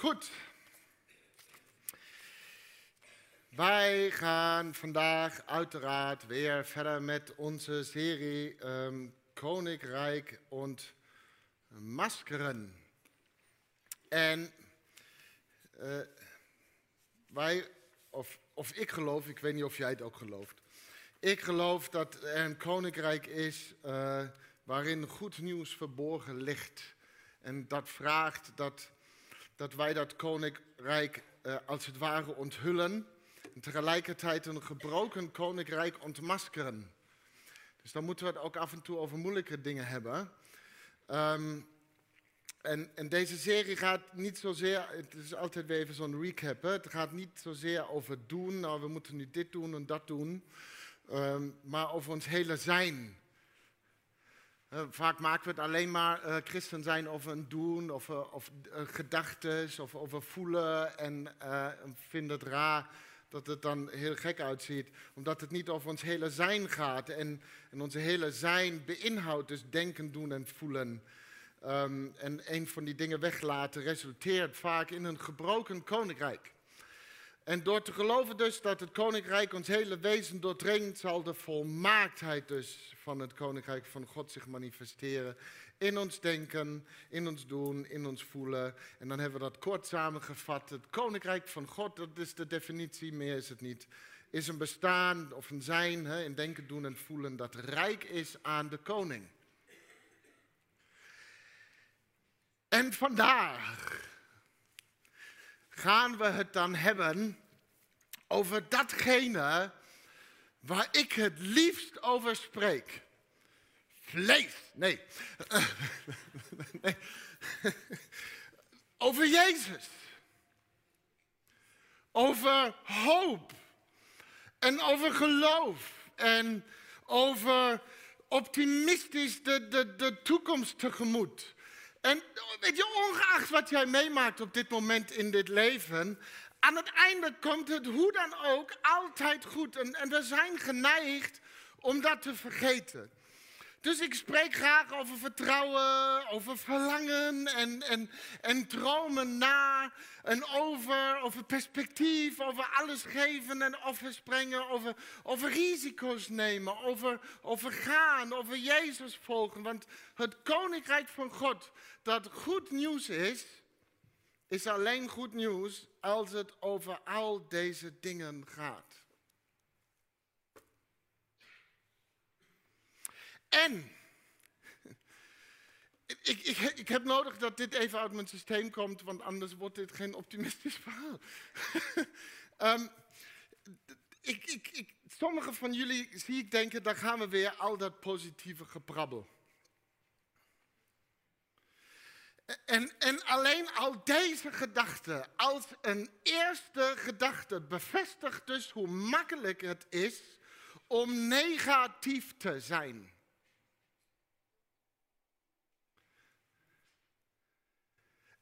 Goed. Wij gaan vandaag uiteraard weer verder met onze serie um, Koninkrijk en Maskeren. En uh, wij, of, of ik geloof, ik weet niet of jij het ook gelooft. Ik geloof dat er een koninkrijk is uh, waarin goed nieuws verborgen ligt. En dat vraagt dat, dat wij dat koninkrijk uh, als het ware onthullen. En tegelijkertijd een gebroken koninkrijk ontmaskeren. Dus dan moeten we het ook af en toe over moeilijke dingen hebben. Um, en, en, deze serie gaat niet zozeer, het is altijd weer even zo'n recap, het gaat niet zozeer over doen, nou we moeten nu dit doen en dat doen, um, maar over ons hele zijn. Uh, vaak maken we het alleen maar uh, christen zijn over een doen, of, uh, of gedachten, of over voelen en vinden het raar dat het dan heel gek uitziet, omdat het niet over ons hele zijn gaat. En, en onze hele zijn beïnhoudt dus denken, doen en voelen. Um, en een van die dingen weglaten resulteert vaak in een gebroken koninkrijk. En door te geloven dus dat het koninkrijk ons hele wezen doordringt, zal de volmaaktheid dus van het koninkrijk van God zich manifesteren. In ons denken, in ons doen, in ons voelen. En dan hebben we dat kort samengevat. Het koninkrijk van God, dat is de definitie, meer is het niet. Is een bestaan of een zijn hè, in denken, doen en voelen dat rijk is aan de koning. En vandaag gaan we het dan hebben over datgene waar ik het liefst over spreek. Vlees. Nee. Over Jezus. Over hoop. En over geloof. En over optimistisch de, de, de toekomst tegemoet. En weet je, ongeacht wat jij meemaakt op dit moment in dit leven, aan het einde komt het hoe dan ook altijd goed. En, en we zijn geneigd om dat te vergeten. Dus ik spreek graag over vertrouwen, over verlangen en, en, en dromen na. En over, over perspectief, over alles geven en springen, over, over risico's nemen, over, over gaan, over Jezus volgen. Want het koninkrijk van God, dat goed nieuws is, is alleen goed nieuws als het over al deze dingen gaat. En ik, ik, ik, heb nodig dat dit even uit mijn systeem komt, want anders wordt dit geen optimistisch verhaal. um, ik, ik, sommige van jullie zie ik denken, daar gaan we weer al dat positieve gebrabbel. En, en alleen al deze gedachte als een eerste gedachte bevestigt dus hoe makkelijk het is om negatief te zijn.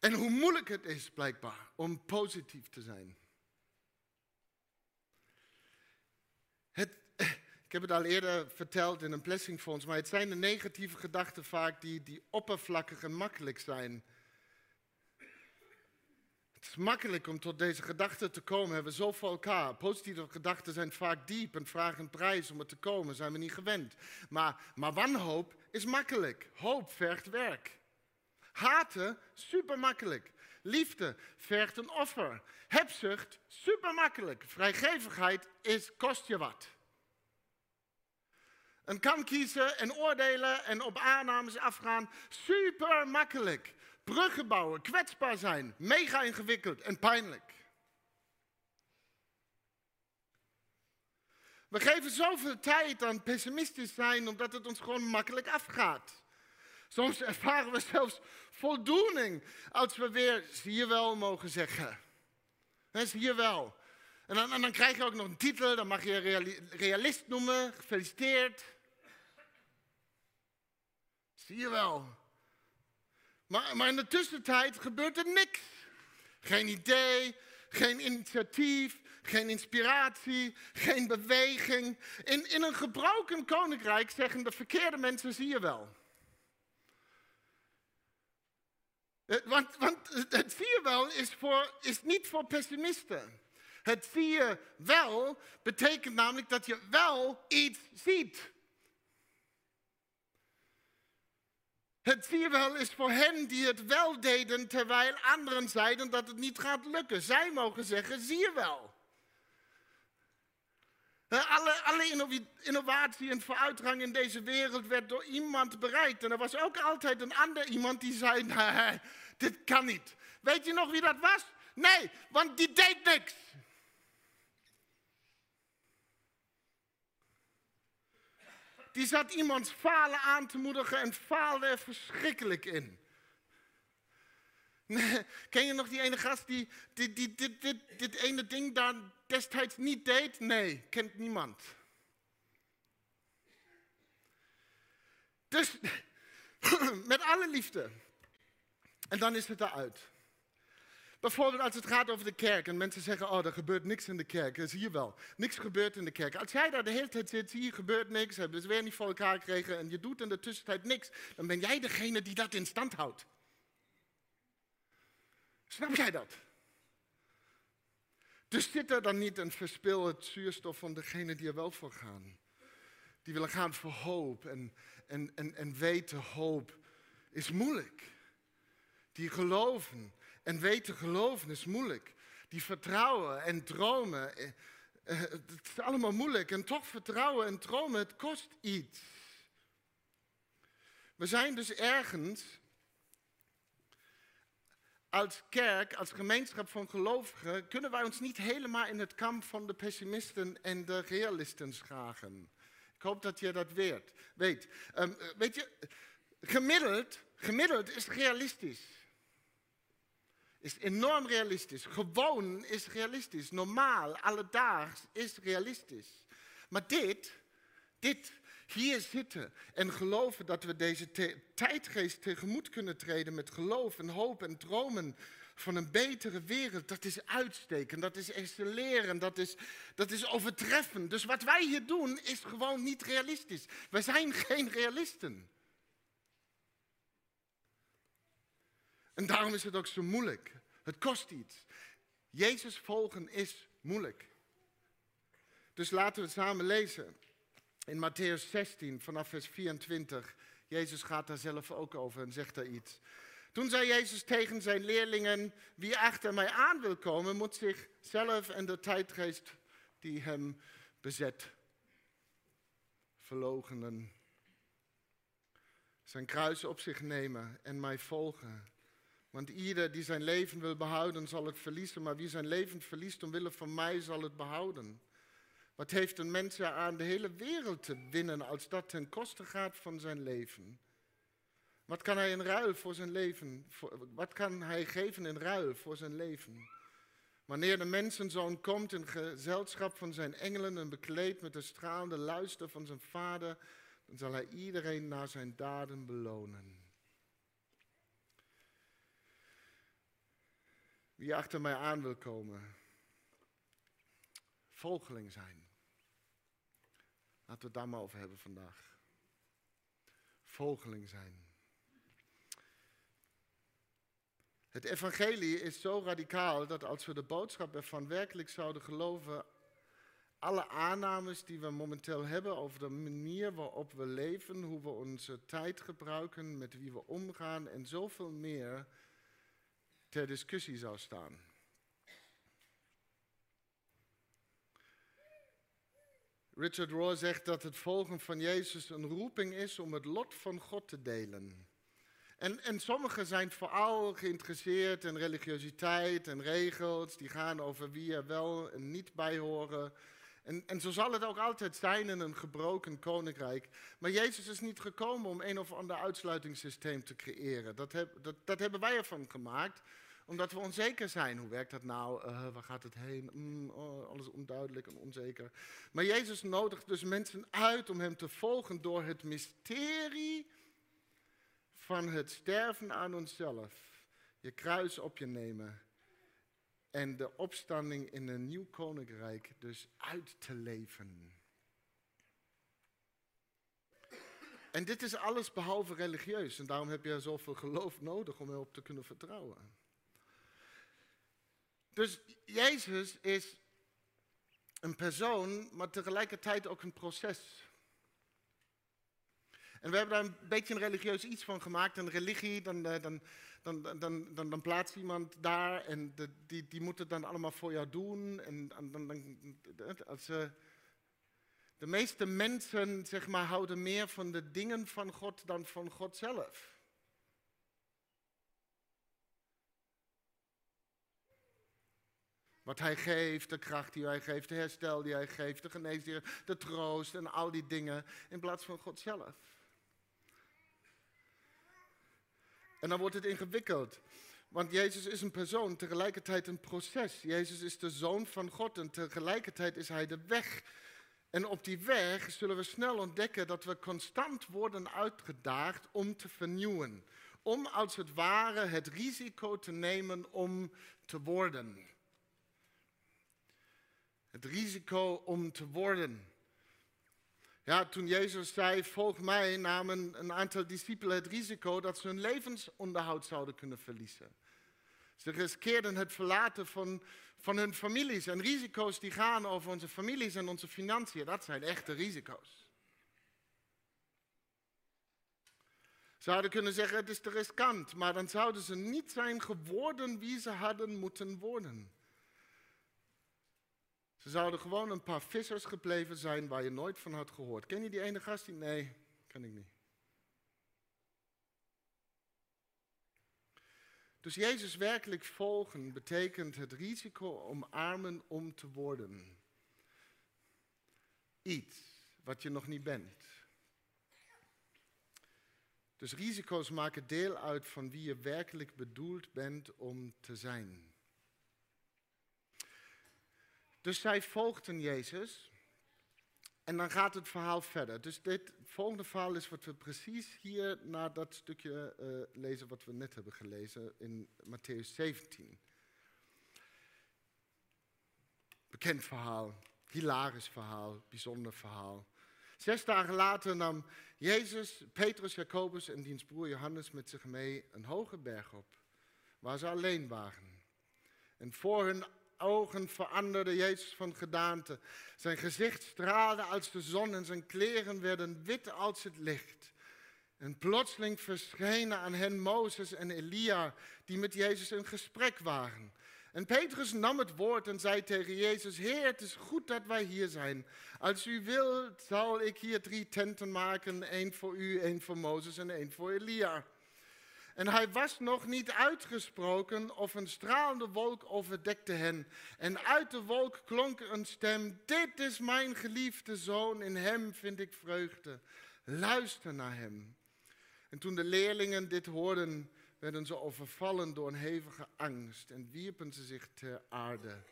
En hoe moeilijk het is blijkbaar om positief te zijn. Het, ik heb het al eerder verteld in een blessingfonds, maar het zijn de negatieve gedachten vaak die, die oppervlakkig en makkelijk zijn. Het is makkelijk om tot deze gedachten te komen, hebben we zo voor elkaar. Positieve gedachten zijn vaak diep en vragen prijs om er te komen, zijn we niet gewend. Maar, maar wanhoop is makkelijk, hoop vergt werk. Haten, super makkelijk. Liefde vergt een offer. Hebzucht, super makkelijk. Vrijgevigheid is, kost je wat. Een kan kiezen en oordelen en op aannames afgaan, super makkelijk. Bruggen bouwen, kwetsbaar zijn, mega ingewikkeld en pijnlijk. We geven zoveel tijd aan pessimistisch zijn omdat het ons gewoon makkelijk afgaat. Soms ervaren we zelfs voldoening als we weer, zie je wel, mogen zeggen. Zie je wel. En dan, dan, krijg je ook nog een titel, dan mag je realist noemen, gefeliciteerd. Zie je wel. Maar, maar in de tussentijd gebeurt er niks. Geen idee, geen initiatief, geen inspiratie, geen beweging. In, in een gebroken koninkrijk zeggen de verkeerde mensen, zie je wel. Eh, want, want het je wel, is, niet voor pessimisten. Het zie je wel betekent namelijk dat je wel iets ziet. Het zie je wel is voor hen die het wel deden terwijl anderen zeiden dat het niet gaat lukken. Zij mogen zeggen, zie je wel. Alle, alle innovatie en vooruitgang in deze wereld werd door iemand bereikt. En er was ook altijd een ander iemand die zei, dit kan niet. Weet je nog wie dat was? Nee, want die deed niks. Die zat iemands falen aan te moedigen en faalde er verschrikkelijk in. ken je nog die ene gast die, die, die dit, dit ene ding daar destijds niet deed? Nee, kent niemand. Dus met alle liefde. En dan is het eruit. Bijvoorbeeld als het gaat over de kerk en mensen zeggen, oh, er gebeurt niks in de kerk. Dat zie je wel. Niks gebeurt in de kerk. Als jij daar de hele tijd zit, je, gebeurt niks, hebben ze weer niet voor elkaar gekregen en je doet in de tussentijd niks, dan ben jij degene die dat in stand houdt. Snap jij dat? Dus zit er dan niet een verspil het zuurstof van degene die er wel voor gaan? Die willen gaan voor hoop en, en, en, en weten hoop is moeilijk. Die geloven en weten geloven is moeilijk. Die vertrouwen en dromen, eh, eh, het is allemaal moeilijk. En toch vertrouwen en dromen, het kost iets. We zijn dus ergens als kerk, als gemeenschap van gelovigen, kunnen wij ons niet helemaal in het kamp van de pessimisten en de realisten schagen. Ik hoop dat je dat weet. Weet, um, weet je, gemiddeld, gemiddeld is realistisch. Is enorm realistisch. Gewoon is realistisch. Normaal, alledaags is realistisch. Maar dit, dit hier zitten en geloven dat we deze tijdgeest tegemoet kunnen treden met geloof en hoop en dromen van een betere wereld, dat is uitsteken, dat is excelleren, dat is, dat is overtreffen. Dus wat wij hier doen is gewoon niet realistisch. Wij zijn geen realisten. En daarom is het ook zo moeilijk. Het kost iets. Jezus volgen is moeilijk. Dus laten we het samen lezen. In Matthäus 16 vanaf vers 24. Jezus gaat daar zelf ook over en zegt daar iets. Toen zei Jezus tegen zijn leerlingen, wie achter mij aan wil komen, moet zichzelf en de tijdgeest die hem bezet verlogenen. Zijn kruis op zich nemen en mij volgen. Want ieder die zijn leven wil behouden, zal het verliezen. Maar wie zijn leven verliest omwille van mij, zal het behouden. Wat heeft een mens aan de hele wereld te winnen als dat ten koste gaat van zijn leven? Wat kan hij in ruil voor zijn leven? Wat kan hij geven in ruil voor zijn leven? Wanneer de mensenzoon komt in gezelschap van zijn engelen en bekleed met de stralende luister van zijn vader, dan zal hij iedereen naar zijn daden belonen. Wie achter mij aan wil komen, volgeling zijn. Laten we het daar maar over hebben vandaag. Volgeling zijn. Het evangelie is zo radicaal dat als we de boodschap ervan werkelijk zouden geloven, alle aannames die we momenteel hebben over de manier waarop we leven, hoe we onze tijd gebruiken, met wie we omgaan en zoveel meer ter discussie zou staan. Richard Rohr zegt dat het volgen van Jezus een roeping is om het lot van God te delen. En, en sommigen zijn vooral geïnteresseerd in religiositeit en regels, die gaan over wie er wel en niet bij horen. En, en zo zal het ook altijd zijn in een gebroken koninkrijk. Maar Jezus is niet gekomen om een of ander uitsluitingssysteem te creëren. Dat, heb, dat, dat hebben wij ervan gemaakt omdat we onzeker zijn. Hoe werkt dat nou? Uh, waar gaat het heen? Mm, oh, alles onduidelijk en onzeker. Maar Jezus nodigt dus mensen uit om hem te volgen door het mysterie van het sterven aan onszelf. Je kruis op je nemen. En de opstanding in een nieuw koninkrijk dus uit te leven. En dit is alles behalve religieus. En daarom heb je zoveel geloof nodig om erop te kunnen vertrouwen. Dus Jezus is een persoon, maar tegelijkertijd ook een proces. En we hebben daar een beetje een religieus iets van gemaakt. Een religie, dan, dan, dan, dan, dan, plaatst iemand daar en die, die moet het dan allemaal voor jou doen. En als, de meeste mensen zeg maar, houden meer van de dingen van God dan van God zelf. Wat hij geeft, de kracht die hij geeft, de herstel die hij geeft, de genezing, de troost en al die dingen, in plaats van God zelf. En dan wordt het ingewikkeld. Want Jezus is een persoon, tegelijkertijd een proces. Jezus is de zoon van God en tegelijkertijd is hij de weg. En op die weg zullen we snel ontdekken dat we constant worden uitgedaagd om te vernieuwen. Om als het ware het risico te nemen om te worden. Het risico om te worden. Ja, toen Jezus zei, volg mij, namen een aantal discipelen het risico dat ze hun levensonderhoud zouden kunnen verliezen. Ze riskeerden het verlaten van, van hun families. En risico's die gaan over onze families en onze financiën, dat zijn echte risico's. Ze hadden kunnen zeggen, het is te riskant, maar dan zouden ze niet zijn geworden wie ze hadden moeten worden. Ze zouden gewoon een paar vissers gebleven zijn waar je nooit van had gehoord. Ken je die ene gast? Die? Nee, ken ik niet. Dus Jezus werkelijk volgen betekent het risico omarmen om te worden. Iets wat je nog niet bent. Dus risico's maken deel uit van wie je werkelijk bedoeld bent om te zijn. Dus zij volgden Jezus. En dan gaat het verhaal verder. Dus dit volgende verhaal is wat we precies hier na dat stukje uh, lezen wat we net hebben gelezen in Matthäus 17. Bekend verhaal, hilarisch verhaal, bijzonder verhaal. Zes dagen later nam Jezus, Petrus, Jacobus en diens broer Johannes met zich mee een hoge berg op, waar ze alleen waren. En voor hun ogen veranderde Jezus van gedaante. Zijn gezicht straalde als de zon en zijn kleren werden wit als het licht. En plotseling verschenen aan hen Mozes en Elia, die met Jezus in gesprek waren. En Petrus nam het woord en zei tegen Jezus: Heer, het is goed dat wij hier zijn. Als u wilt, zal ik hier drie tenten maken: één voor u, één voor Mozes en één voor Elia. En hij was nog niet uitgesproken of een stralende wolk overdekte hen. En uit de wolk klonk een stem, dit is mijn geliefde zoon, in hem vind ik vreugde. Luister naar hem. En toen de leerlingen dit hoorden, werden ze overvallen door een hevige angst en wierpen ze zich ter aarde.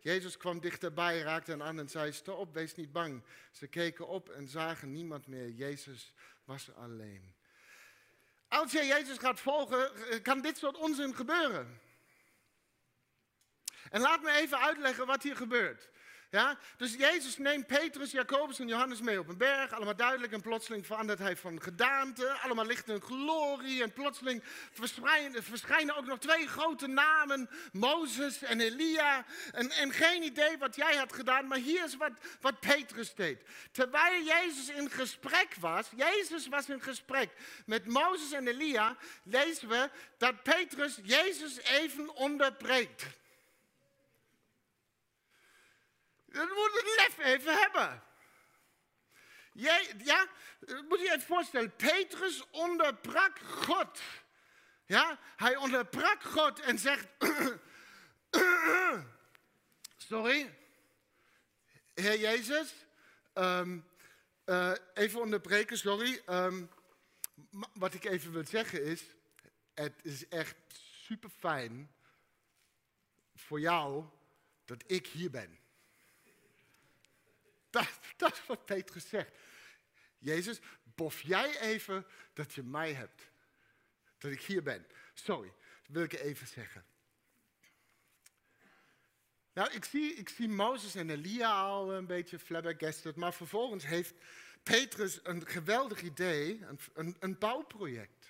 Jezus kwam dichterbij, raakte hen aan en zei, sta op, wees niet bang. Ze keken op en zagen niemand meer. Jezus was alleen. Als je Jezus gaat volgen, eh, kan dit soort onzin gebeuren. En laat me even uitleggen wat hier gebeurt. Ja? Dus Jezus neemt Petrus, Jacobus en Johannes mee op een berg. Allemaal duidelijk en plotseling verandert hij van gedaante. Allemaal ligt een glorie en plotseling verschijnen, verschijnen ook nog twee grote namen. Mozes en Elia. En, en geen idee wat jij had gedaan, maar hier is wat, wat Petrus deed. Terwijl Jezus in gesprek was, Jezus was in gesprek met Mozes en Elia, lezen we dat Petrus Jezus even onderbreekt. Dat moet het lef even hebben. Jij, ja, moet je even voorstellen. Petrus onderbrak God. Ja, hij onderbrak God en zegt: Sorry, Heer Jezus, um, uh, even onderbreken, sorry. Um, wat ik even wil zeggen is: het is echt super fijn voor jou dat ik hier ben. Dat, is wat Petrus zegt. Jezus, bof jij even dat je mij hebt. Dat ik hier ben. Sorry, dat wil ik even zeggen. Nou, ik zie, ik zie Mozes en Elia al een beetje flabbergasted, maar vervolgens heeft Petrus een geweldig idee, een, een bouwproject.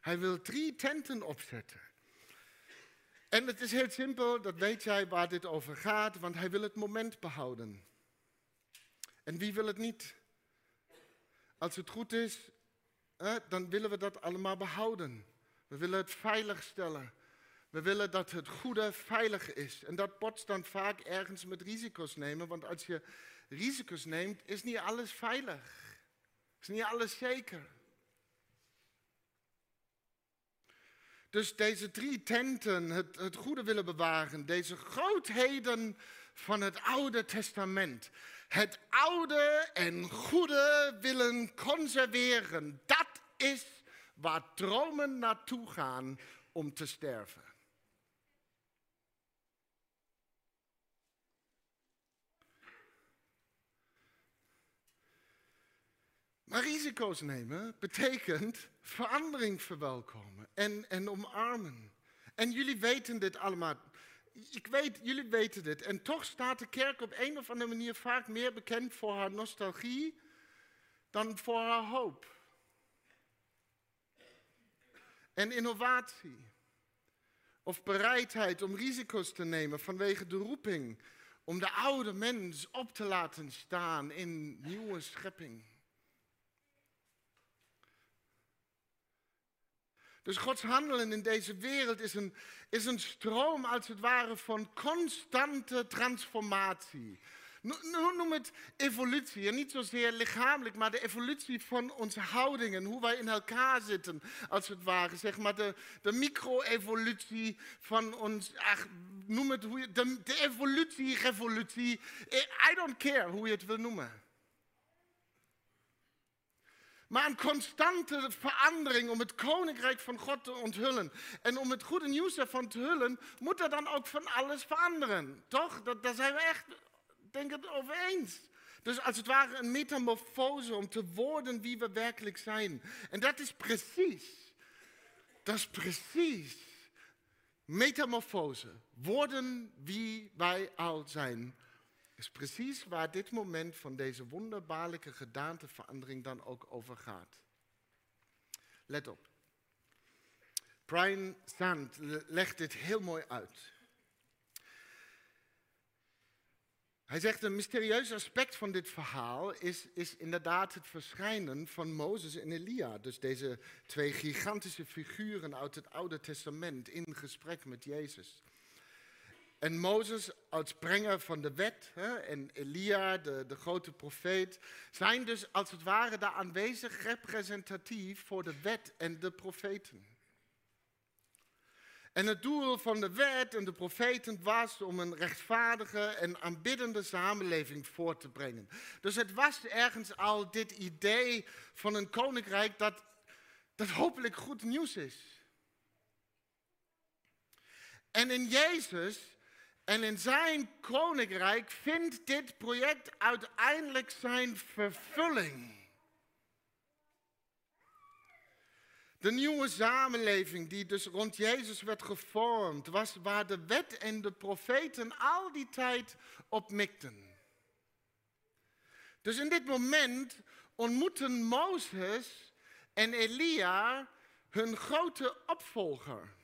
Hij wil drie tenten opzetten. En het is heel simpel, dat weet jij waar dit over gaat, want hij wil het moment behouden. En wie wil het niet? Als het goed is, dan willen we dat allemaal behouden. We willen het veilig stellen. We willen dat het goede veilig is. En dat botst dan vaak ergens met risico's nemen, want als je risico's neemt, is niet alles veilig. Is niet alles zeker. Dus deze drie tenten, het, goede willen bewaren, deze grootheden van het Oude Testament, het oude en goede willen conserveren, dat is waar dromen naartoe gaan om te sterven. Maar risico's nemen betekent verandering verwelkomen en, en omarmen. En jullie weten dit allemaal. Ik weet, jullie weten dit. En toch staat de kerk op een of andere manier vaak meer bekend voor haar nostalgie dan voor haar hoop. En innovatie. Of bereidheid om risico's te nemen vanwege de roeping. Om de oude mens op te laten staan in nieuwe schepping. Dus Gods handelen in deze wereld is een, is een stroom als het ware van constante transformatie. Noem het evolutie. En niet zozeer lichamelijk, maar de evolutie van onze houdingen. Hoe wij in elkaar zitten, als het ware. Zeg maar de, de micro-evolutie van ons. Ach, noem het hoe je. De, de evolutie, revolutie. I don't care hoe je het wil noemen. Maar een constante verandering om het koninkrijk van God te onthullen. En om het goede nieuws ervan te hullen, moet er dan ook van alles veranderen. Toch? Daar zijn we echt, denk ik, over eens. Dus als het ware een metamorfose om te worden wie we werkelijk zijn. En dat is precies, dat is precies metamorfose. Worden wie wij al zijn is precies waar dit moment van deze wonderbaarlijke gedaanteverandering dan ook over gaat. Let op. Brian Sand legt dit heel mooi uit. Hij zegt een mysterieus aspect van dit verhaal is, is inderdaad het verschijnen van Mozes en Elia. Dus deze twee gigantische figuren uit het Oude Testament in gesprek met Jezus. En Mozes als brenger van de wet hè, en Elia, de, de grote profeet, zijn dus als het ware daar aanwezig representatief voor de wet en de profeten. En het doel van de wet en de profeten was om een rechtvaardige en aanbiddende samenleving voor te brengen. Dus het was ergens al dit idee van een koninkrijk dat, dat hopelijk goed nieuws is. En in Jezus en in zijn koninkrijk vindt dit project uiteindelijk zijn vervulling. De nieuwe samenleving die dus rond Jezus werd gevormd, was waar de wet en de profeten al die tijd op mikten. Dus in dit moment ontmoeten Mozes en Elia hun grote opvolger.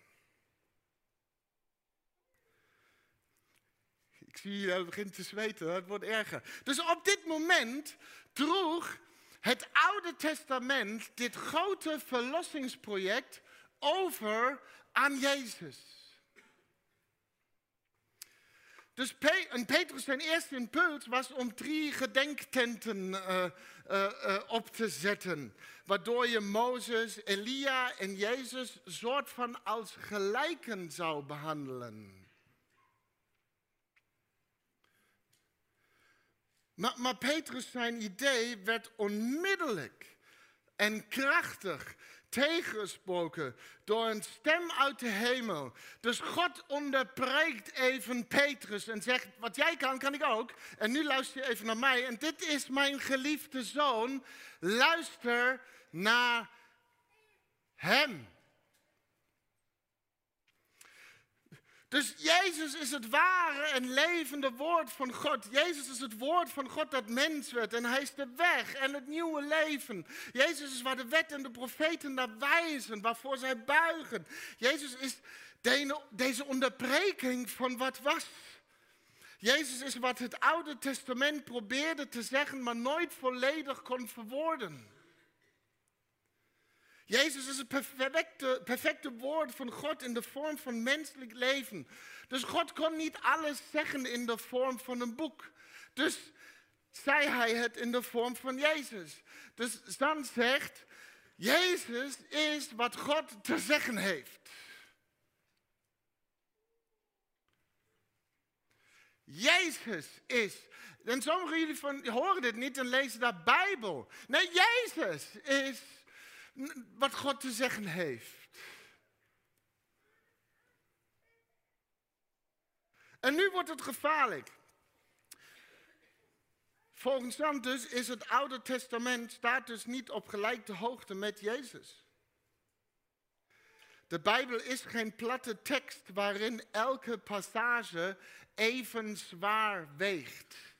Ik zie je het begint te zweten, het wordt erger. Dus op dit moment droeg het Oude Testament dit grote verlossingsproject over aan Jezus. Dus Petrus zijn eerste impuls was om drie gedenktenten uh, uh, op te zetten. Waardoor je Mozes, Elia en Jezus soort van als gelijken zou behandelen. Maar, Petrus zijn idee werd onmiddellijk en krachtig tegengesproken door een stem uit de hemel. Dus God onderbreekt even Petrus en zegt, wat jij kan, kan ik ook. En nu luister je even naar mij. En dit is mijn geliefde zoon. Luister naar hem. Dus Jezus is het ware en levende woord van God. Jezus is het woord van God dat mens werd. En hij is de weg en het nieuwe leven. Jezus is waar de wet en de profeten naar wijzen, waarvoor zij buigen. Jezus is deze onderbreking van wat was. Jezus is wat het Oude Testament probeerde te zeggen, maar nooit volledig kon verwoorden. Jezus is het perfecte, perfecte woord van God in de vorm van menselijk leven. Dus God kon niet alles zeggen in de vorm van een boek. Dus zei hij het in de vorm van Jezus. Dus dan zegt, Jezus is wat God te zeggen heeft. Jezus is. En sommigen jullie horen dit niet en lezen daar Bijbel. Nee, Jezus is wat God te zeggen heeft. En nu wordt het gevaarlijk. Volgens dan dus is het Oude Testament staat dus niet op gelijke hoogte met Jezus. De Bijbel is geen platte tekst waarin elke passage even zwaar weegt.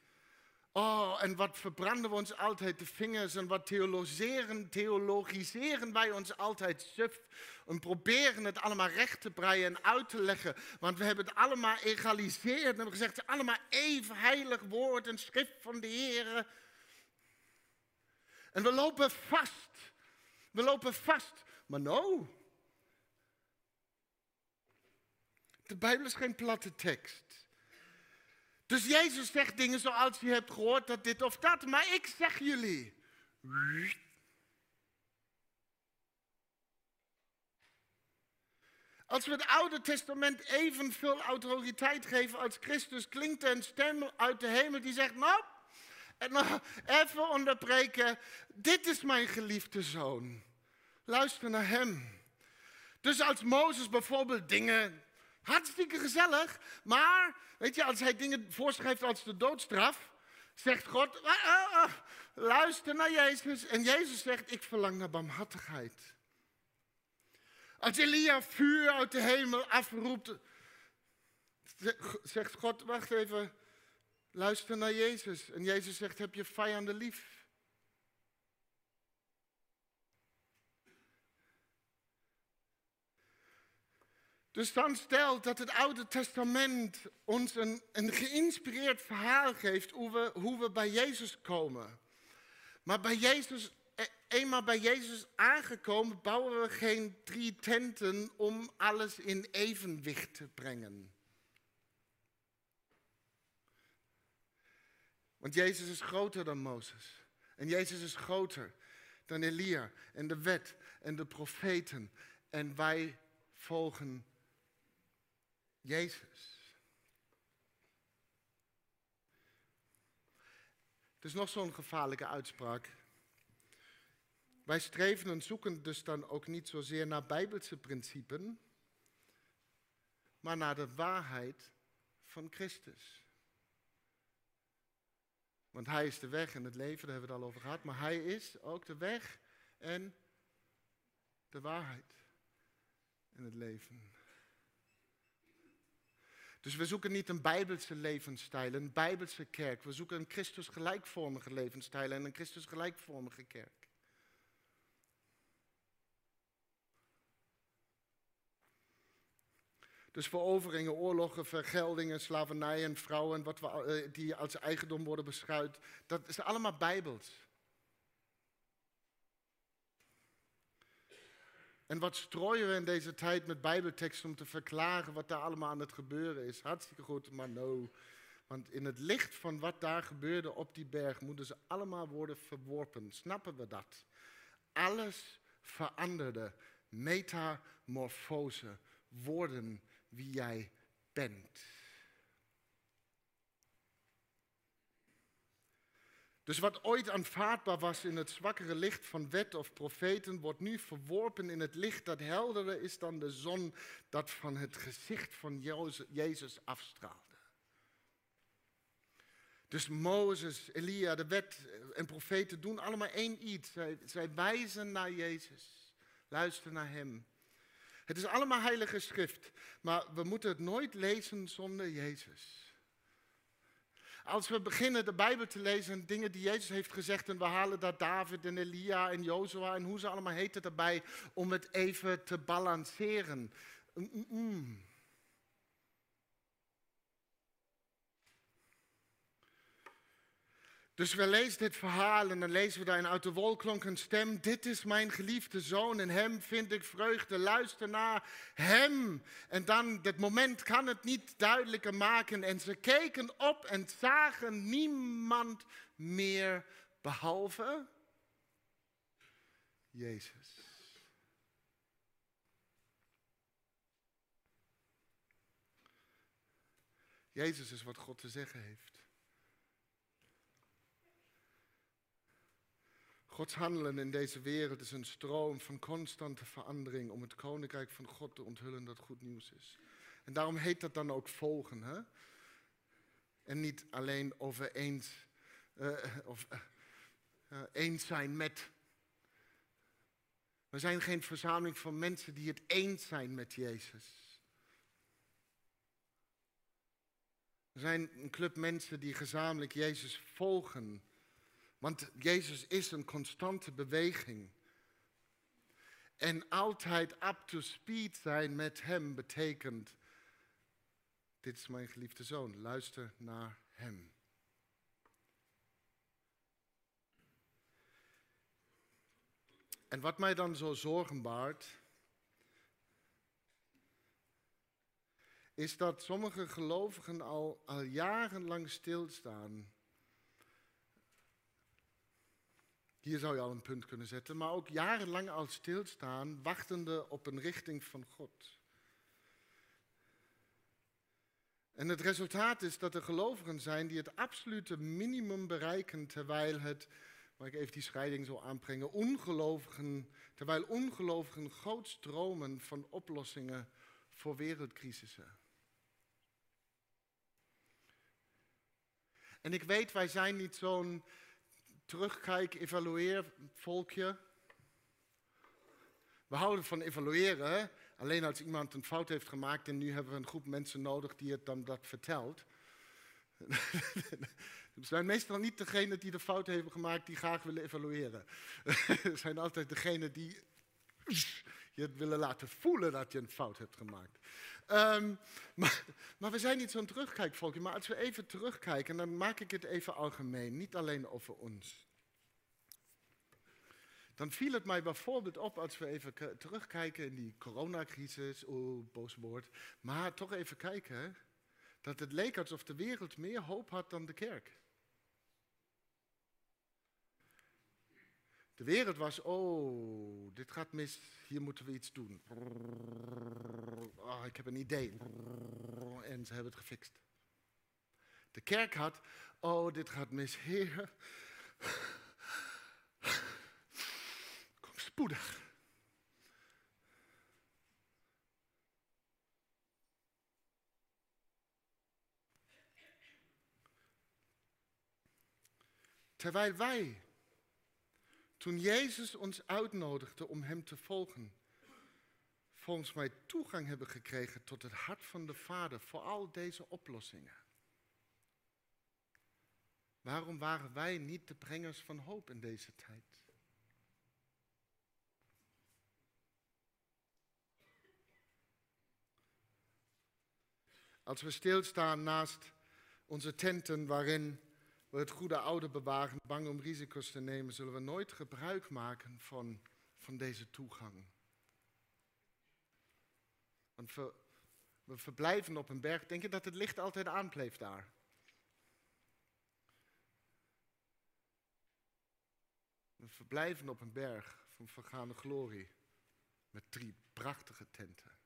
Oh, en wat verbranden we ons altijd de vingers en wat theologiseren, theologiseren wij ons altijd suf en proberen het allemaal recht te breien en uit te leggen. Want we hebben het allemaal egaliseerd en hebben gezegd, het is allemaal even heilig woord en schrift van de Heer. En we lopen vast. We lopen vast. Maar nou, de Bijbel is geen platte tekst. Dus Jezus zegt dingen zoals je hebt gehoord dat dit of dat, maar ik zeg jullie. Als we het Oude Testament evenveel autoriteit geven als Christus, klinkt een stem uit de hemel die zegt, nou even onderbreken, dit is mijn geliefde zoon. Luister naar hem. Dus als Mozes bijvoorbeeld dingen Hartstikke gezellig. Maar, weet je, als hij dingen voorschrijft als de doodstraf, zegt God, ah, ah, ah, luister naar Jezus. En Jezus zegt, ik verlang naar barmhartigheid. Als Elia vuur uit de hemel afroept, zegt God, wacht even, luister naar Jezus. En Jezus zegt, heb je vijanden lief. Dus dan stelt dat het Oude Testament ons een, een geïnspireerd verhaal geeft hoe we, hoe we bij Jezus komen. Maar bij Jezus, e, eenmaal bij Jezus aangekomen, bouwen we geen drie tenten om alles in evenwicht te brengen. Want Jezus is groter dan Mozes. En Jezus is groter dan Elia en de wet en de profeten. En wij volgen Jezus. Het is nog zo'n gevaarlijke uitspraak. Wij streven en zoeken dus dan ook niet zozeer naar bijbelse principes, maar naar de waarheid van Christus. Want Hij is de weg en het leven, daar hebben we het al over gehad, maar Hij is ook de weg en de waarheid en het leven. Dus we zoeken niet een bijbelse levensstijl, een bijbelse kerk. We zoeken een Christus gelijkvormige levensstijl en een Christus gelijkvormige kerk. Dus veroveringen, oorlogen, vergeldingen, slavernij en vrouwen wat we, eh, die als eigendom worden beschouwd, dat is allemaal bijbels. En wat strooien we in deze tijd met Bijbelteksten om te verklaren wat daar allemaal aan het gebeuren is? Hartstikke goed, maar no. Want in het licht van wat daar gebeurde op die berg moeten ze allemaal worden verworpen. Snappen we dat? Alles veranderde. Metamorfose. Worden wie jij bent. Dus wat ooit aanvaardbaar was in het zwakkere licht van wet of profeten, wordt nu verworpen in het licht dat helderder is dan de zon dat van het gezicht van Jezus afstraalde. Dus Mozes, Elia, de wet en profeten doen allemaal één iets. Zij, zij wijzen naar Jezus. Luister naar Hem. Het is allemaal heilige schrift, maar we moeten het nooit lezen zonder Jezus. Als we beginnen de Bijbel te lezen, dingen die Jezus heeft gezegd, en we halen daar David en Elia en Jozua en hoe ze allemaal heten erbij, om het even te balanceren. een mm, mm. Dus we lezen dit verhaal en dan lezen we daar in uit de wol klonk een stem. Dit is mijn geliefde zoon en hem vind ik vreugde. Luister naar hem. En dan, dit moment kan het niet duidelijker maken. En ze keken op en zagen niemand meer behalve Jezus. Jezus is wat God te zeggen heeft. Gods handelen in deze wereld is een stroom van constante verandering om het koninkrijk van God te onthullen dat goed nieuws is. En daarom heet dat dan ook volgen. Hè? En niet alleen over uh, of, uh, eens zijn met. We zijn geen verzameling van mensen die het eens zijn met Jezus. We zijn een club mensen die gezamenlijk Jezus volgen. Want Jezus is een constante beweging. En altijd up to speed zijn met Hem betekent, dit is mijn geliefde zoon, luister naar Hem. En wat mij dan zo zorgen baart, is dat sommige gelovigen al, al jarenlang stilstaan Hier zou je al een punt kunnen zetten, maar ook jarenlang al stilstaan, wachtende op een richting van God. En het resultaat is dat er gelovigen zijn die het absolute minimum bereiken, terwijl het, waar ik even die scheiding zo aanbrengen, ongelovigen, terwijl ongelovigen groot stromen van oplossingen voor wereldcrisissen. En ik weet, wij zijn niet zo'n terugkijk, evalueer volkje. We houden van evalueren, alleen als iemand een fout heeft gemaakt en nu hebben we een groep mensen nodig die het dan dat vertelt. We zijn meestal niet degene die de fout hebben gemaakt die graag willen evalueren. Het zijn altijd degenen die je willen laten voelen dat je een fout hebt gemaakt. Um, maar, maar, we zijn niet zo'n terugkijkvolkje. Maar als we even terugkijken, dan maak ik het even algemeen. Niet alleen over ons. Dan viel het mij bijvoorbeeld op als we even terugkijken in die coronacrisis. Oh, boos woord. Maar toch even kijken. Dat het leek alsof de wereld meer hoop had dan de kerk. De wereld was, oh, dit gaat mis, hier moeten we iets doen. Oh, ik heb een idee. En ze hebben het gefixt. De kerk had, oh, dit gaat mis, heer. Kom spoedig. Terwijl wij toen Jezus ons uitnodigde om Hem te volgen, volgens mij toegang hebben gekregen tot het hart van de Vader voor al deze oplossingen. Waarom waren wij niet de brengers van hoop in deze tijd? Als we stilstaan naast onze tenten waarin we het goede oude bewaren, bang om risico's te nemen, zullen we nooit gebruik maken van, van deze toegang. Want we, we verblijven op een berg. Denk je dat het licht altijd aanbleef daar? We verblijven op een berg van vergane glorie. Met drie prachtige tenten.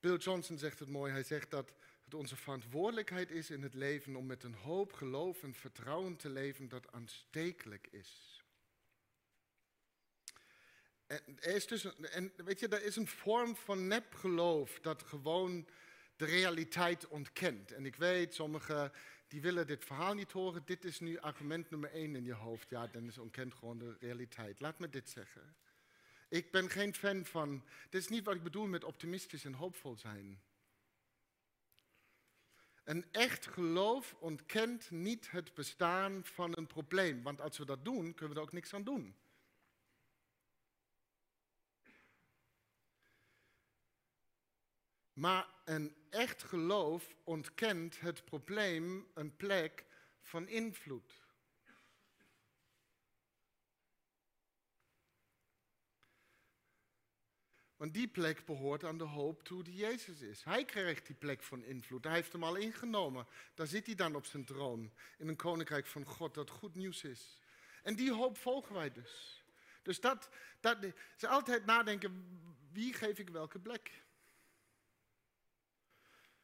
Bill Johnson zegt het mooi. Hij zegt dat het onze verantwoordelijkheid is in het leven om met een hoop geloof en vertrouwen te leven dat aanstekelijk is. En, er is dus een, en weet je, er is een vorm van nepgeloof dat gewoon de realiteit ontkent. En ik weet, sommigen die willen dit verhaal niet horen. Dit is nu argument nummer één in je hoofd. Ja, dan is ontkent gewoon de realiteit. Laat me dit zeggen. Ik ben geen fan van. Dit is niet wat ik bedoel met optimistisch en hoopvol zijn. Een echt geloof ontkent niet het bestaan van een probleem, want als we dat doen, kunnen we er ook niks aan doen. Maar een echt geloof ontkent het probleem een plek van invloed. Want die plek behoort aan de hoop toe die Jezus is. Hij krijgt die plek van invloed. Hij heeft hem al ingenomen. Daar zit hij dan op zijn troon. In een koninkrijk van God dat goed nieuws is. En die hoop volgen wij dus. Dus dat, dat is altijd nadenken, wie geef ik welke plek?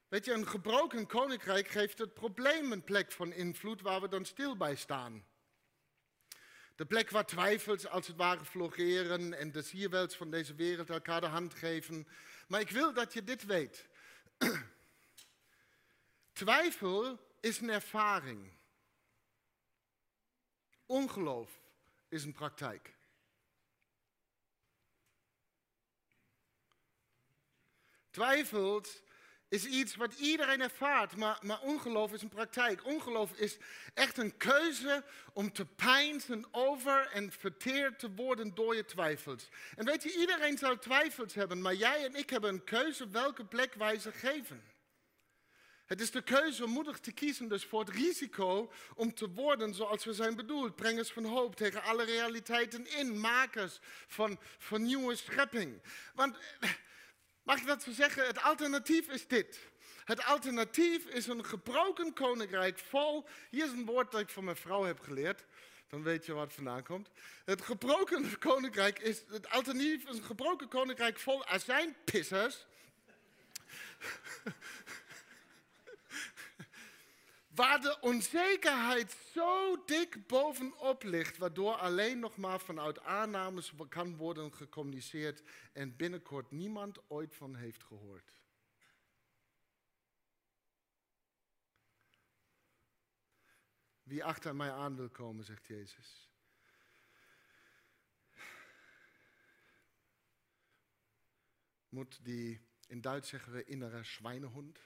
Weet je, een gebroken koninkrijk geeft het probleem een plek van invloed waar we dan stil bij staan. De plek waar twijfels als het ware floreren en de sierwels van deze wereld elkaar de hand geven. Maar ik wil dat je dit weet. Twijfel is een ervaring. Ongeloof is een praktijk. Twijfels is iets wat iedereen ervaart, maar, maar ongeloof is een praktijk. Ongeloof is echt een keuze om te pijnzen over en verteerd te worden door je twijfels. En weet je, iedereen zal twijfels hebben, maar jij en ik hebben een keuze welke plek wij ze geven. Het is de keuze om moedig te kiezen dus voor het risico om te worden zoals we zijn bedoeld. Brengers van hoop tegen alle realiteiten in, makers van, van nieuwe schepping. Want Mag ik dat zo zeggen? Het alternatief is dit. Het alternatief is een gebroken koninkrijk vol. Hier is een woord dat ik van mijn vrouw heb geleerd. Dan weet je waar het vandaan komt. Het gebroken koninkrijk is. Het alternatief is een gebroken koninkrijk vol azijnpissers. Waar de onzekerheid zo dik bovenop ligt, waardoor alleen nog maar vanuit aannames kan worden gecommuniceerd en binnenkort niemand ooit van heeft gehoord. Wie achter mij aan wil komen, zegt Jezus. Moet die, in Duits zeggen we, innere zwijnehond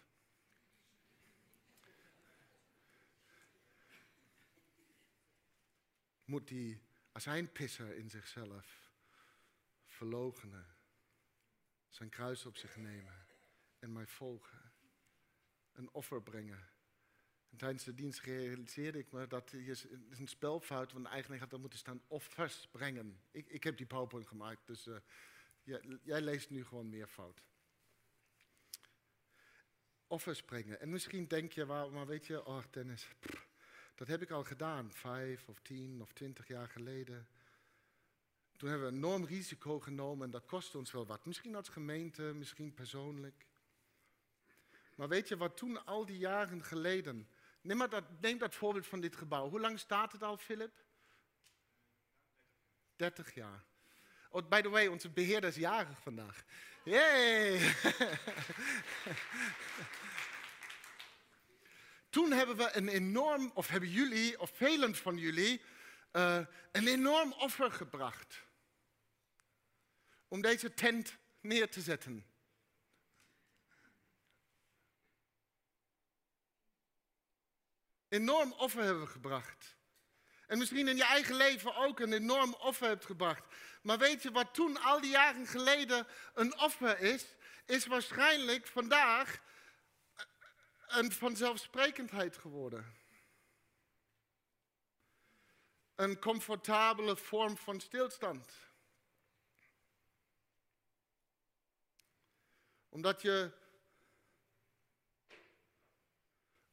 moet die azijnpisser in zichzelf verlogenen, zijn kruis op zich nemen en mij volgen, een offer brengen. En tijdens de dienst realiseerde ik me dat het is een spelfout, want eigenlijk had er moeten staan offers brengen. Ik, ik heb die PowerPoint gemaakt, dus uh, jij, leest nu gewoon meer fout. Offers brengen. En misschien denk je, maar weet je, oh Dennis, dat heb ik al gedaan, vijf of tien of twintig jaar geleden. Toen hebben we een enorm risico genomen en dat kostte ons wel wat. Misschien als gemeente, misschien persoonlijk. Maar weet je wat toen al die jaren geleden. Neem, maar dat, neem dat voorbeeld van dit gebouw. Hoe lang staat het al, Philip? 30 jaar. Oh, by the way, onze beheerder is jarig vandaag. Yay! Toen hebben we een enorm, of hebben jullie, of velen van jullie, uh, een enorm offer gebracht. Om deze tent neer te zetten. Enorm offer hebben we gebracht. En misschien in je eigen leven ook een enorm offer hebt gebracht. Maar weet je wat toen al die jaren geleden een offer is? Is waarschijnlijk vandaag een vanzelfsprekendheid geworden. Een comfortabele vorm van stilstand. Omdat je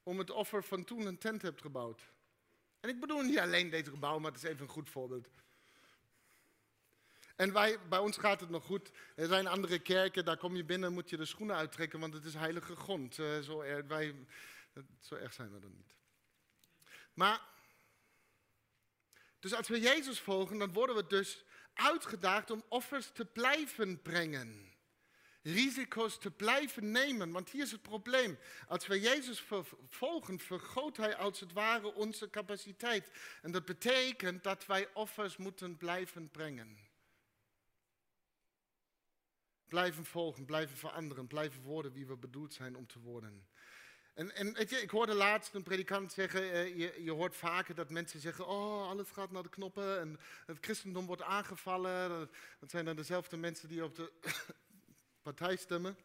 om het offer van toen een tent hebt gebouwd. En ik bedoel niet alleen deze gebouw, maar het is even een goed voorbeeld. En wij, bij ons gaat het nog goed. Er zijn andere kerken, daar kom je binnen, moet je de schoenen uittrekken, want het is heilige grond. Uh, zo, wij, zo erg zijn we dan niet. Maar, dus als we Jezus volgen, dan worden we dus uitgedaagd om offers te blijven brengen. Risico's te blijven nemen, want hier is het probleem. Als we Jezus volgen, vergroot Hij als het ware onze capaciteit. En dat betekent dat wij offers moeten blijven brengen. Blijven volgen, blijven veranderen, blijven worden wie we bedoeld zijn om te worden. En, en weet je, ik hoorde laatst een predikant zeggen, uh, je, je, hoort vaker dat mensen zeggen, oh, alles gaat naar de knoppen en het christendom wordt aangevallen. Dat zijn dan dezelfde mensen die op de partij stemmen.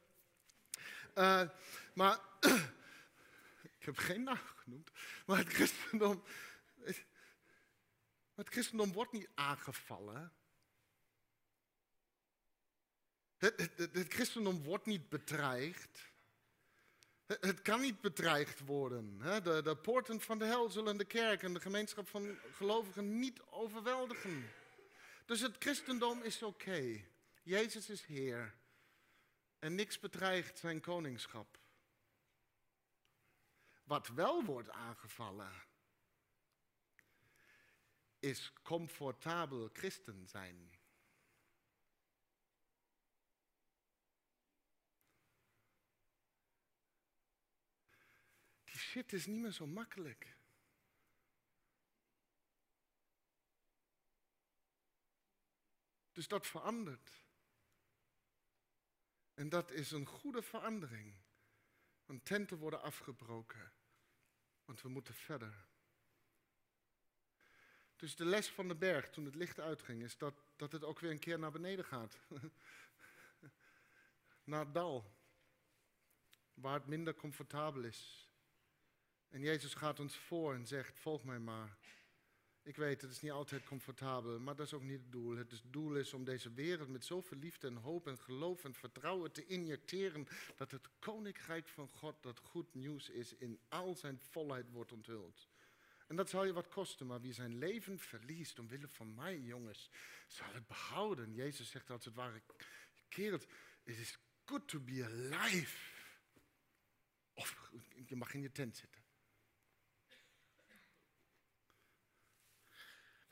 Uh, maar ik heb geen naam genoemd. Maar het christendom, het christendom wordt niet aangevallen. Het, christendom wordt niet bedreigd. Het, kan niet bedreigd worden. De, de poorten van de hel zullen de kerk en de gemeenschap van gelovigen niet overweldigen. Dus het christendom is oké. Jezus is Heer. En niks bedreigt zijn koningschap. Wat wel wordt aangevallen, is comfortabel christen zijn. Shit is niet meer zo makkelijk. Dus dat verandert. En dat is een goede verandering. Want tenten worden afgebroken. Want we moeten verder. Dus de les van de berg toen het licht uitging, is dat, dat het ook weer een keer naar beneden gaat. naar het dal. Waar het minder comfortabel is. En Jezus gaat ons voor en zegt: Volg mij maar. Ik weet, het is niet altijd comfortabel, maar dat is ook niet het doel. Het, doel is om deze wereld met zoveel liefde en hoop en geloof en vertrouwen te injecteren dat het koninkrijk van God, dat goed nieuws is, in al zijn volheid wordt onthuld. En dat zal je wat kosten, maar wie zijn leven verliest omwille van mij, jongens, zal het behouden. Jezus zegt als het ware, kerel, it is good to be alive. Of je mag in je tent zitten.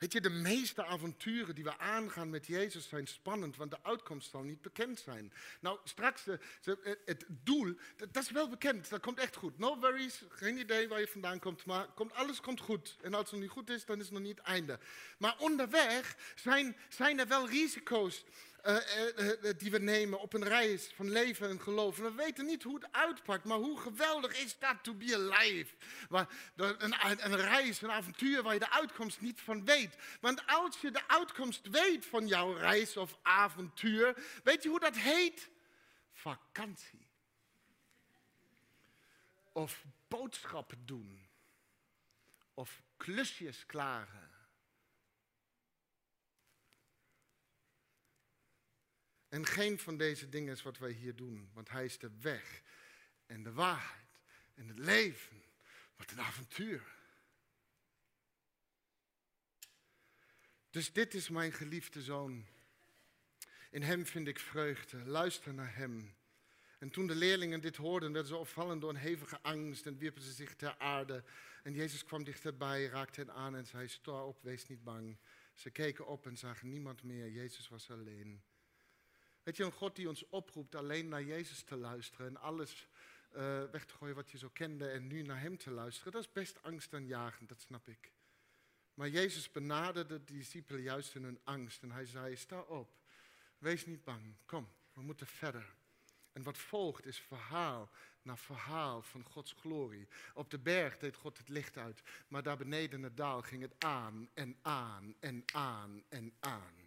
Weet je, de meeste avonturen die we aangaan met Jezus zijn spannend, want de uitkomst zal niet bekend zijn. Nou, straks, eh, eh, het doel, dat is wel bekend, dat komt echt goed. No worries, geen idee waar je vandaan komt, maar komt, alles komt goed. En als het nog niet goed is, dan is het nog niet het einde. Maar onderweg zijn, zijn er wel risico's. Uh, uh, die we nemen op een reis van leven en geloof. We weten niet hoe het uitpakt, maar hoe geweldig is dat to be alive. Maar, een, een, reis, een avontuur waar je de uitkomst niet van weet. Want als je de uitkomst weet van jouw reis of avontuur, weet je hoe dat heet? Vakantie. Of boodschappen doen. Of klusjes klaren. En geen van deze dingen is wat wij hier doen, want Hij is de weg en de waarheid en het leven. Wat een avontuur. Dus dit is mijn geliefde zoon. In hem vind ik vreugde. Luister naar hem. En toen de leerlingen dit hoorden, werden ze opvallen door een hevige angst en wierpen ze zich ter aarde. En Jezus kwam dichterbij, raakte hen aan en zei: Sta op, wees niet bang. Ze keken op en zagen niemand meer. Jezus was alleen. Weet je, een God die ons oproept alleen naar Jezus te luisteren en alles uh, weg te gooien wat je zo kende en nu naar Hem te luisteren, dat is best angstaanjagend, dat snap ik. Maar Jezus benaderde de discipelen juist in hun angst en hij zei, sta op, wees niet bang, kom, we moeten verder. En wat volgt is verhaal na verhaal van Gods glorie. Op de berg deed God het licht uit, maar daar beneden in het daal ging het aan en aan en aan en aan.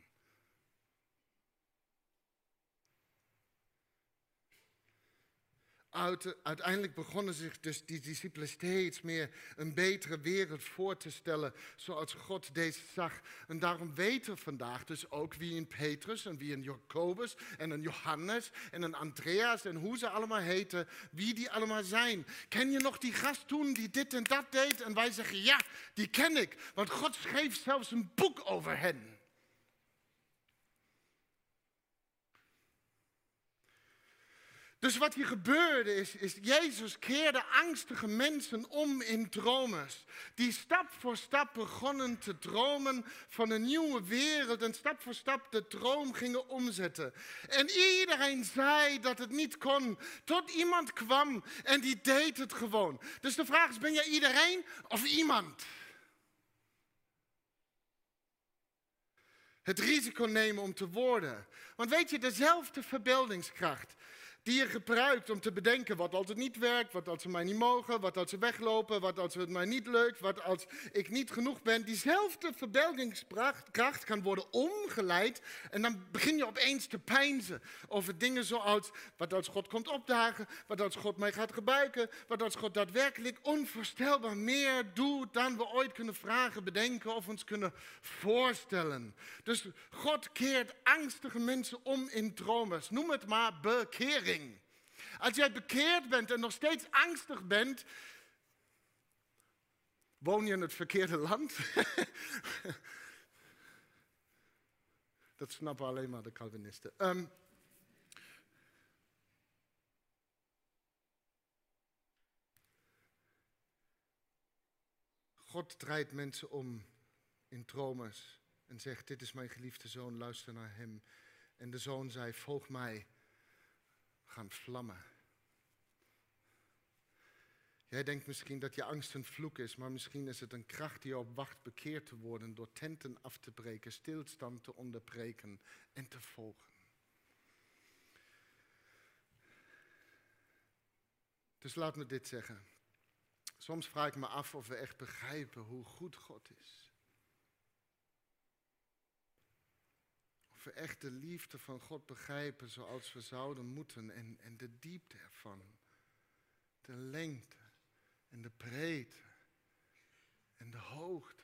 Uiteindelijk begonnen zich dus die discipelen steeds meer een betere wereld voor te stellen zoals God deze zag. En daarom weten we vandaag dus ook wie een Petrus en wie een Jacobus en een Johannes en een Andreas en hoe ze allemaal heten, wie die allemaal zijn. Ken je nog die gast toen die dit en dat deed? En wij zeggen ja, die ken ik, want God schreef zelfs een boek over hen. Dus wat hier gebeurde is, is Jezus keerde angstige mensen om in dromers. Die stap voor stap begonnen te dromen van een nieuwe wereld en stap voor stap de droom gingen omzetten. En iedereen zei dat het niet kon, tot iemand kwam en die deed het gewoon. Dus de vraag is, ben jij iedereen of iemand? Het risico nemen om te worden. Want weet je, dezelfde verbeeldingskracht die je gebruikt om te bedenken wat als het niet werkt, wat als ze mij niet mogen, wat als ze weglopen, wat als het mij niet lukt, wat als ik niet genoeg ben. Diezelfde verbeeldingskracht kan worden omgeleid en dan begin je opeens te pijnzen over dingen zoals wat als God komt opdagen, wat als God mij gaat gebruiken, wat als God daadwerkelijk onvoorstelbaar meer doet dan we ooit kunnen vragen, bedenken of ons kunnen voorstellen. Dus God keert angstige mensen om in tromers. Noem het maar bekering. Als jij bekeerd bent en nog steeds angstig bent, woon je in het verkeerde land? Dat snappen alleen maar de Calvinisten. Um, God draait mensen om in tromers en zegt, dit is mijn geliefde zoon, luister naar hem. En de zoon zei, volg mij gaan vlammen. Jij denkt misschien dat je angst een vloek is, maar misschien is het een kracht die op wacht bekeerd te worden door tenten af te breken, stilstand te onderbreken en te volgen. Dus laat me dit zeggen. Soms vraag ik me af of we echt begrijpen hoe goed God is. Echt de liefde van God begrijpen zoals we zouden moeten en, en de diepte ervan. De lengte en de breedte en de hoogte.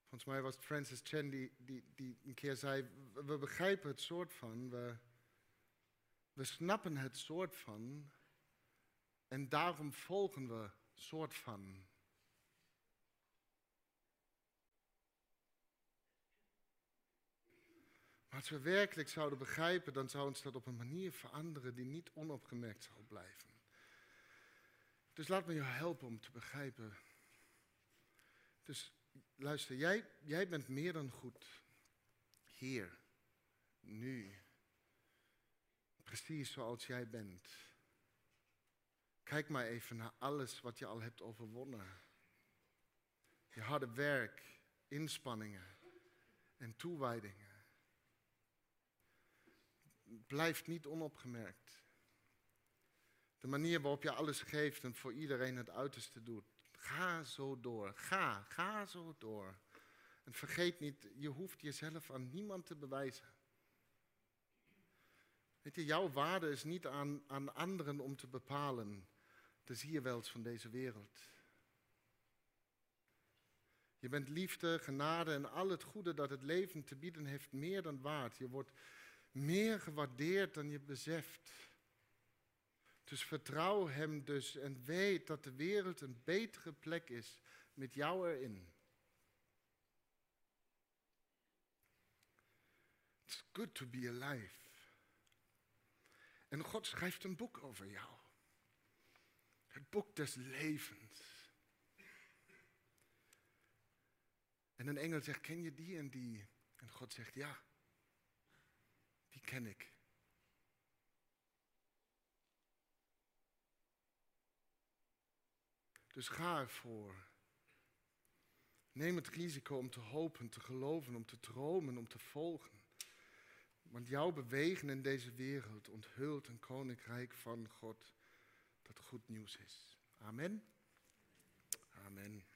Volgens mij was Francis Chan die, die, die een keer zei, we begrijpen het soort van, we, we snappen het soort van en daarom volgen we soort van. Maar als we werkelijk zouden begrijpen, dan zou ons dat op een manier veranderen die niet onopgemerkt zou blijven. Dus laat me jou helpen om te begrijpen. Dus luister, jij, jij bent meer dan goed. Hier, nu. Precies zoals jij bent. Kijk maar even naar alles wat je al hebt overwonnen. Je harde werk, inspanningen en toewijdingen blijft niet onopgemerkt. De manier waarop je alles geeft en voor iedereen het uiterste doet. Ga zo door. Ga, ga zo door. En vergeet niet, je hoeft jezelf aan niemand te bewijzen. Weet je, jouw waarde is niet aan, aan anderen om te bepalen. Dat zie je wel eens van deze wereld. Je bent liefde, genade en al het goede dat het leven te bieden heeft meer dan waard. Je wordt meer gewaardeerd dan je beseft. Dus vertrouw Hem dus en weet dat de wereld een betere plek is met jou erin. It's good to be alive. En God schrijft een boek over jou. Het boek des levens. En een engel zegt, ken je die en die? En God zegt, ja die ken ik. Dus ga ervoor. Neem het risico om te hopen, te geloven, om te dromen, om te volgen. Want jouw bewegen in deze wereld onthult een koninkrijk van God dat goed nieuws is. Amen. Amen.